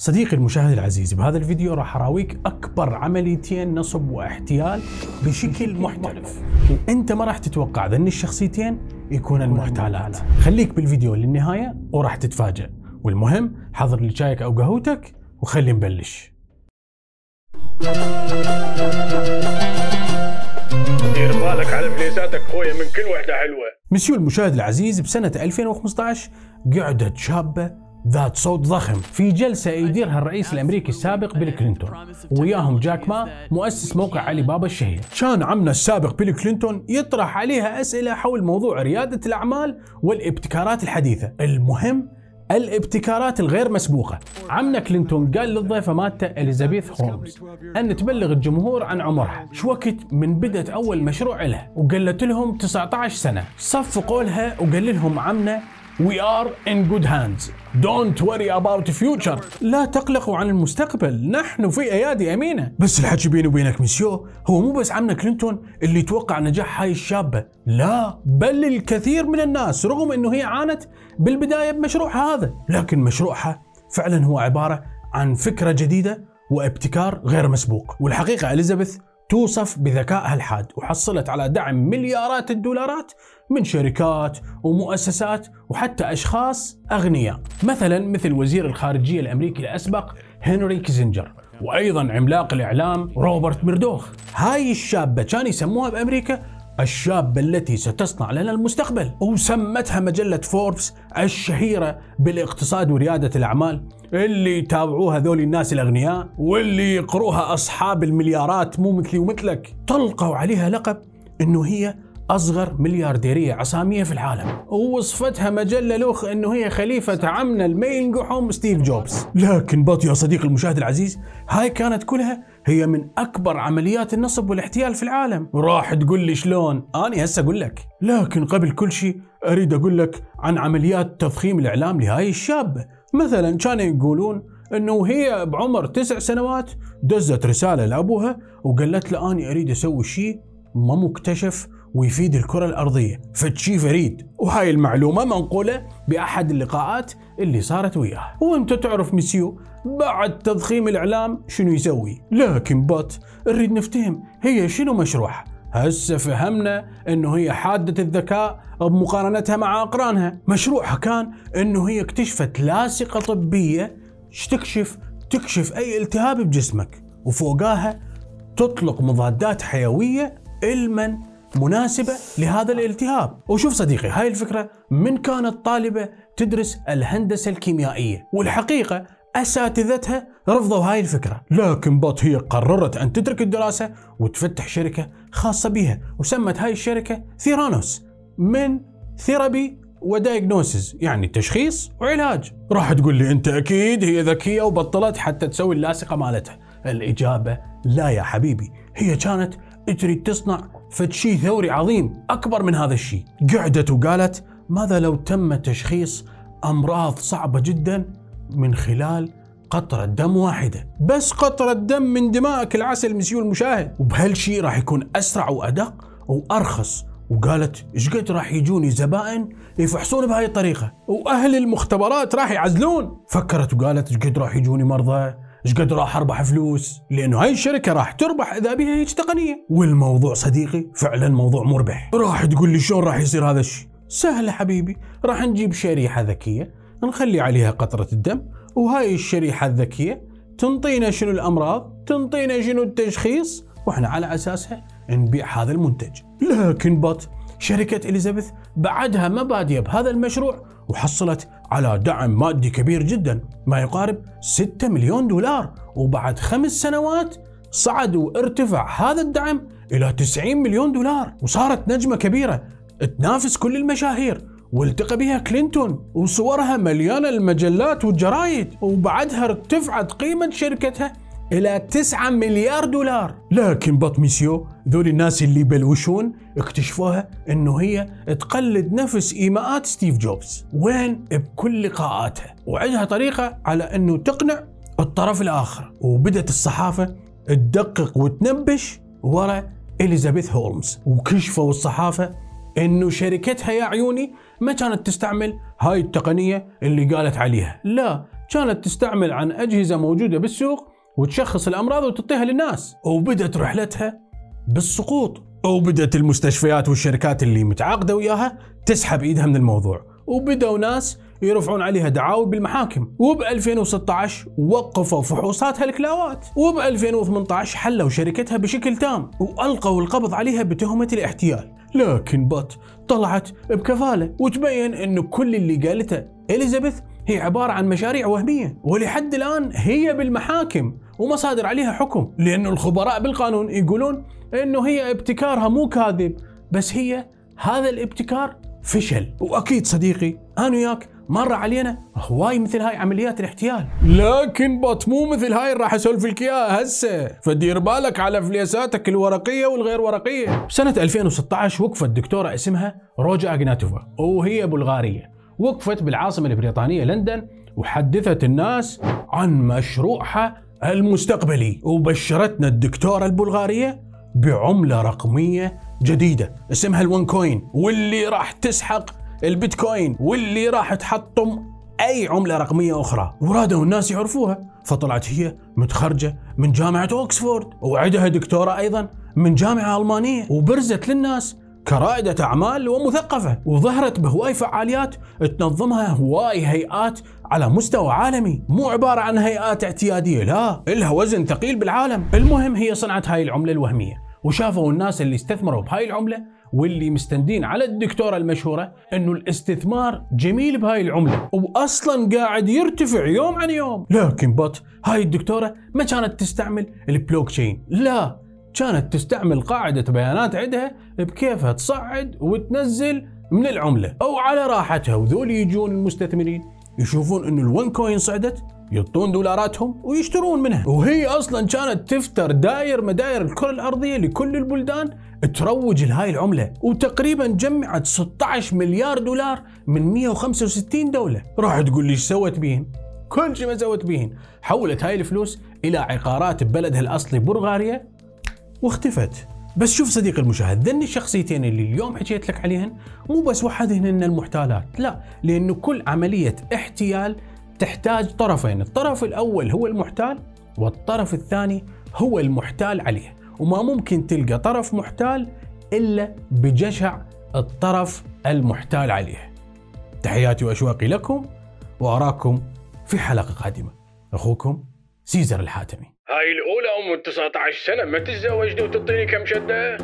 صديقي المشاهد العزيز بهذا الفيديو راح أراويك أكبر عمليتين نصب واحتيال بشكل محترف. وأنت ما راح تتوقع ذن الشخصيتين يكون المحتالات. خليك بالفيديو للنهاية وراح تتفاجئ. والمهم حضر لي شايك أو قهوتك وخلي نبلش. دير بالك على فليساتك خويا من كل وحدة حلوة. مسيو المشاهد العزيز بسنة 2015 قعدت شابة ذات صوت ضخم في جلسة يديرها الرئيس الأمريكي السابق بيل كلينتون. وياهم جاك ما مؤسس موقع علي بابا الشهير كان عمنا السابق بيل كلينتون يطرح عليها أسئلة حول موضوع ريادة الأعمال والابتكارات الحديثة. المهم الابتكارات الغير مسبوقة. عمنا كلينتون قال للضيفة مالته إليزابيث هولمز أن تبلغ الجمهور عن عمرها. شو وقت من بدت أول مشروع لها وقالت لهم 19 سنة. صفقوا لها وقال لهم عمنا We are in good hands. Don't worry about future. لا تقلقوا عن المستقبل، نحن في أيادي أمينة. بس الحكي بيني وبينك مسيو هو مو بس عمنا كلينتون اللي توقع نجاح هاي الشابة، لا بل الكثير من الناس رغم إنه هي عانت بالبداية بمشروعها هذا، لكن مشروعها فعلا هو عبارة عن فكرة جديدة وابتكار غير مسبوق، والحقيقة إليزابيث توصف بذكائها الحاد وحصلت على دعم مليارات الدولارات من شركات ومؤسسات وحتى أشخاص أغنياء. مثلا مثل وزير الخارجية الأمريكي الأسبق هنري كيزنجر وأيضا عملاق الإعلام روبرت ميردوخ. هاي الشابة كان يسموها بأمريكا الشابة التي ستصنع لنا المستقبل. وسمتها مجلة فوربس الشهيرة بالاقتصاد وريادة الأعمال. اللي يتابعوها ذول الناس الأغنياء واللي يقروها أصحاب المليارات مو مثلي ومثلك. طلقوا عليها لقب أنه هي أصغر مليارديرية عصامية في العالم. ووصفتها مجلة لوخ أنه هي خليفة عمنا المين قحوم ستيف جوبز. لكن but يا صديقي المشاهد العزيز هاي كانت كلها هي من أكبر عمليات النصب والاحتيال في العالم. راح تقول لي شلون؟ أنا هسه أقول لك. لكن قبل كل شيء أريد أقول لك عن عمليات تضخيم الإعلام لهاي الشابة مثلا كانوا يقولون إنه هي بعمر تسع سنوات دزت رسالة لأبوها وقالت له أني أريد أسوي شيء ما مكتشف ويفيد الكرة الأرضية. فتشي فريد وهاي المعلومة منقولة بأحد اللقاءات اللي صارت وياه. وأنت تعرف مسيو بعد تضخيم الإعلام شنو يسوي. لكن بط نريد نفتهم هي شنو مشروعها هسه فهمنا إنه هي حادة الذكاء بمقارنتها مع أقرانها. مشروعها كان إنه هي اكتشفت لاصقة طبية تكشف تكشف أي التهاب بجسمك وفوقاها تطلق مضادات حيوية المن مناسبة لهذا الالتهاب. وشوف صديقي هاي الفكرة من كانت طالبة تدرس الهندسة الكيميائية والحقيقة أساتذتها رفضوا هاي الفكرة. لكن but هي قررت أن تترك الدراسة وتفتح شركة خاصة بها وسمت هاي الشركة ثيرانوس من therapy و diagnosis يعني تشخيص وعلاج. راح تقول لي أنت أكيد هي ذكية وبطلت حتى تسوي اللاصقه مالتها. الإجابة لا يا حبيبي هي كانت تريد تصنع فد شيء ثوري عظيم أكبر من هذا الشيء قعدت وقالت ماذا لو تم تشخيص أمراض صعبة جدا من خلال قطرة دم واحدة؟ بس قطرة دم من دمائك العسل مسيو المشاهد. وبهالشيء راح يكون أسرع وأدق وأرخص. وقالت إيش قد راح يجوني زبائن يفحصون بهاي الطريقة؟ وأهل المختبرات راح يعزلون. فكرت وقالت إيش قد راح يجوني مرضى إيش قد راح اربح فلوس؟ لأنه هاي الشركة راح تربح إذا بها هيك تقنية. والموضوع صديقي فعلا موضوع مربح. راح تقول لي شلون راح يصير هذا الشيء؟ سهل حبيبي. راح نجيب شريحة ذكية نخلي عليها قطرة الدم وهاي الشريحة الذكية تنطينا شنو الأمراض تنطينا شنو التشخيص وإحنا على أساسها نبيع هذا المنتج. لكن بط شركة إليزابيث بعدها ما بادية بهذا المشروع وحصلت على دعم مادي كبير جدا ما يقارب 6 مليون دولار. وبعد خمس سنوات صعد وارتفع هذا الدعم إلى 90 مليون دولار. وصارت نجمة كبيرة تنافس كل المشاهير. والتقى بها كلينتون وصورها مليانة المجلات والجرايد. وبعدها ارتفعت قيمة شركتها إلى 9 مليار دولار. لكن but ميسيو ذول الناس اللي بلوشون اكتشفوها إنه هي تقلد نفس إيماءات ستيف جوبز. وين؟ بكل لقاءاتها. وعندها طريقة على إنه تقنع الطرف الآخر. وبدت الصحافة تدقق وتنبش ورا إليزابيث هولمز. وكشفوا الصحافة إنه شركتها يا عيوني ما كانت تستعمل هاي التقنية اللي قالت عليها. لا كانت تستعمل عن أجهزة موجودة بالسوق وتشخص الأمراض وتعطيها للناس. وبدت رحلتها؟ بالسقوط. وبدت المستشفيات والشركات اللي متعاقدة وياها تسحب إيدها من الموضوع. وبدأوا ناس يرفعون عليها دعاوي بالمحاكم. وب 2016 وقفوا فحوصات هالكلاوات. وب 2018 حلوا شركتها بشكل تام. وألقوا القبض عليها بتهمة الاحتيال. لكن بط طلعت بكفالة. وتبين انه كل اللي قالته إليزابيث هي عبارة عن مشاريع وهمية ولحد الآن هي بالمحاكم وما صادر عليها حكم لأنه الخبراء بالقانون يقولون إنه هي ابتكارها مو كاذب بس هي هذا الابتكار فشل. وأكيد صديقي أنا وياك مر علينا هواي مثل هاي عمليات الاحتيال. لكن بط مو مثل هاي راح أسولف لك إياها هسه. فدير بالك على فليساتك الورقية والغير ورقية. سنة 2016 وقفت دكتورة اسمها روجا اجناتوفا وهي بلغارية. وقفت بالعاصمة البريطانية لندن وحدثت الناس عن مشروعها المستقبلي. وبشرتنا الدكتورة البلغارية بعملة رقمية جديدة اسمها ال OneCoin واللي راح تسحق البيتكوين واللي راح تحطم أي عملة رقمية أخرى. ورادوا الناس يعرفوها. فطلعت هي متخرجة من جامعة أوكسفورد وعندها دكتوراه أيضا من جامعة ألمانية. وبرزت للناس كرائدة أعمال ومثقفة وظهرت بهواي فعاليات تنظمها هواي هيئات على مستوى عالمي مو عبارة عن هيئات اعتيادية لا إلها وزن ثقيل بالعالم. المهم هي صنعت هاي العملة الوهمية وشافوا الناس اللي استثمروا بهاي العملة واللي مستندين على الدكتورة المشهورة إنه الاستثمار جميل بهاي العملة واصلا قاعد يرتفع يوم عن يوم. لكن but هاي الدكتورة ما كانت تستعمل البلوك تشين لا كانت تستعمل قاعدة بيانات عندها بكيفها تصعد وتنزل من العملة أو على راحتها وذول يجون المستثمرين يشوفون إنه ال OneCoin صعدت يعطون دولاراتهم ويشترون منها. وهي أصلا كانت تفتر داير مداير الكرة الأرضية لكل البلدان تروج لهاي العملة وتقريبا جمعت 16 مليار دولار من 165 دولة. راح تقول لي سوت بيهن كل شيء ما سوت بيهن حولت هاي الفلوس إلى عقارات ببلدها الأصلي بلغاريا واختفت. بس شوف صديقي المشاهد ذني الشخصيتين اللي اليوم حكيت لك عليهن مو بس وحدهن المحتالات لا لأنه كل عملية احتيال تحتاج طرفين الطرف الأول هو المحتال والطرف الثاني هو المحتال عليه وما ممكن تلقى طرف محتال إلا بجشع الطرف المحتال عليه. تحياتي وأشواقي لكم وأراكم في حلقة قادمة. أخوكم سيزر الحاتمي. هاي الأولى أم 19 سنة ما تتزوجني وتعطيني كم شدة؟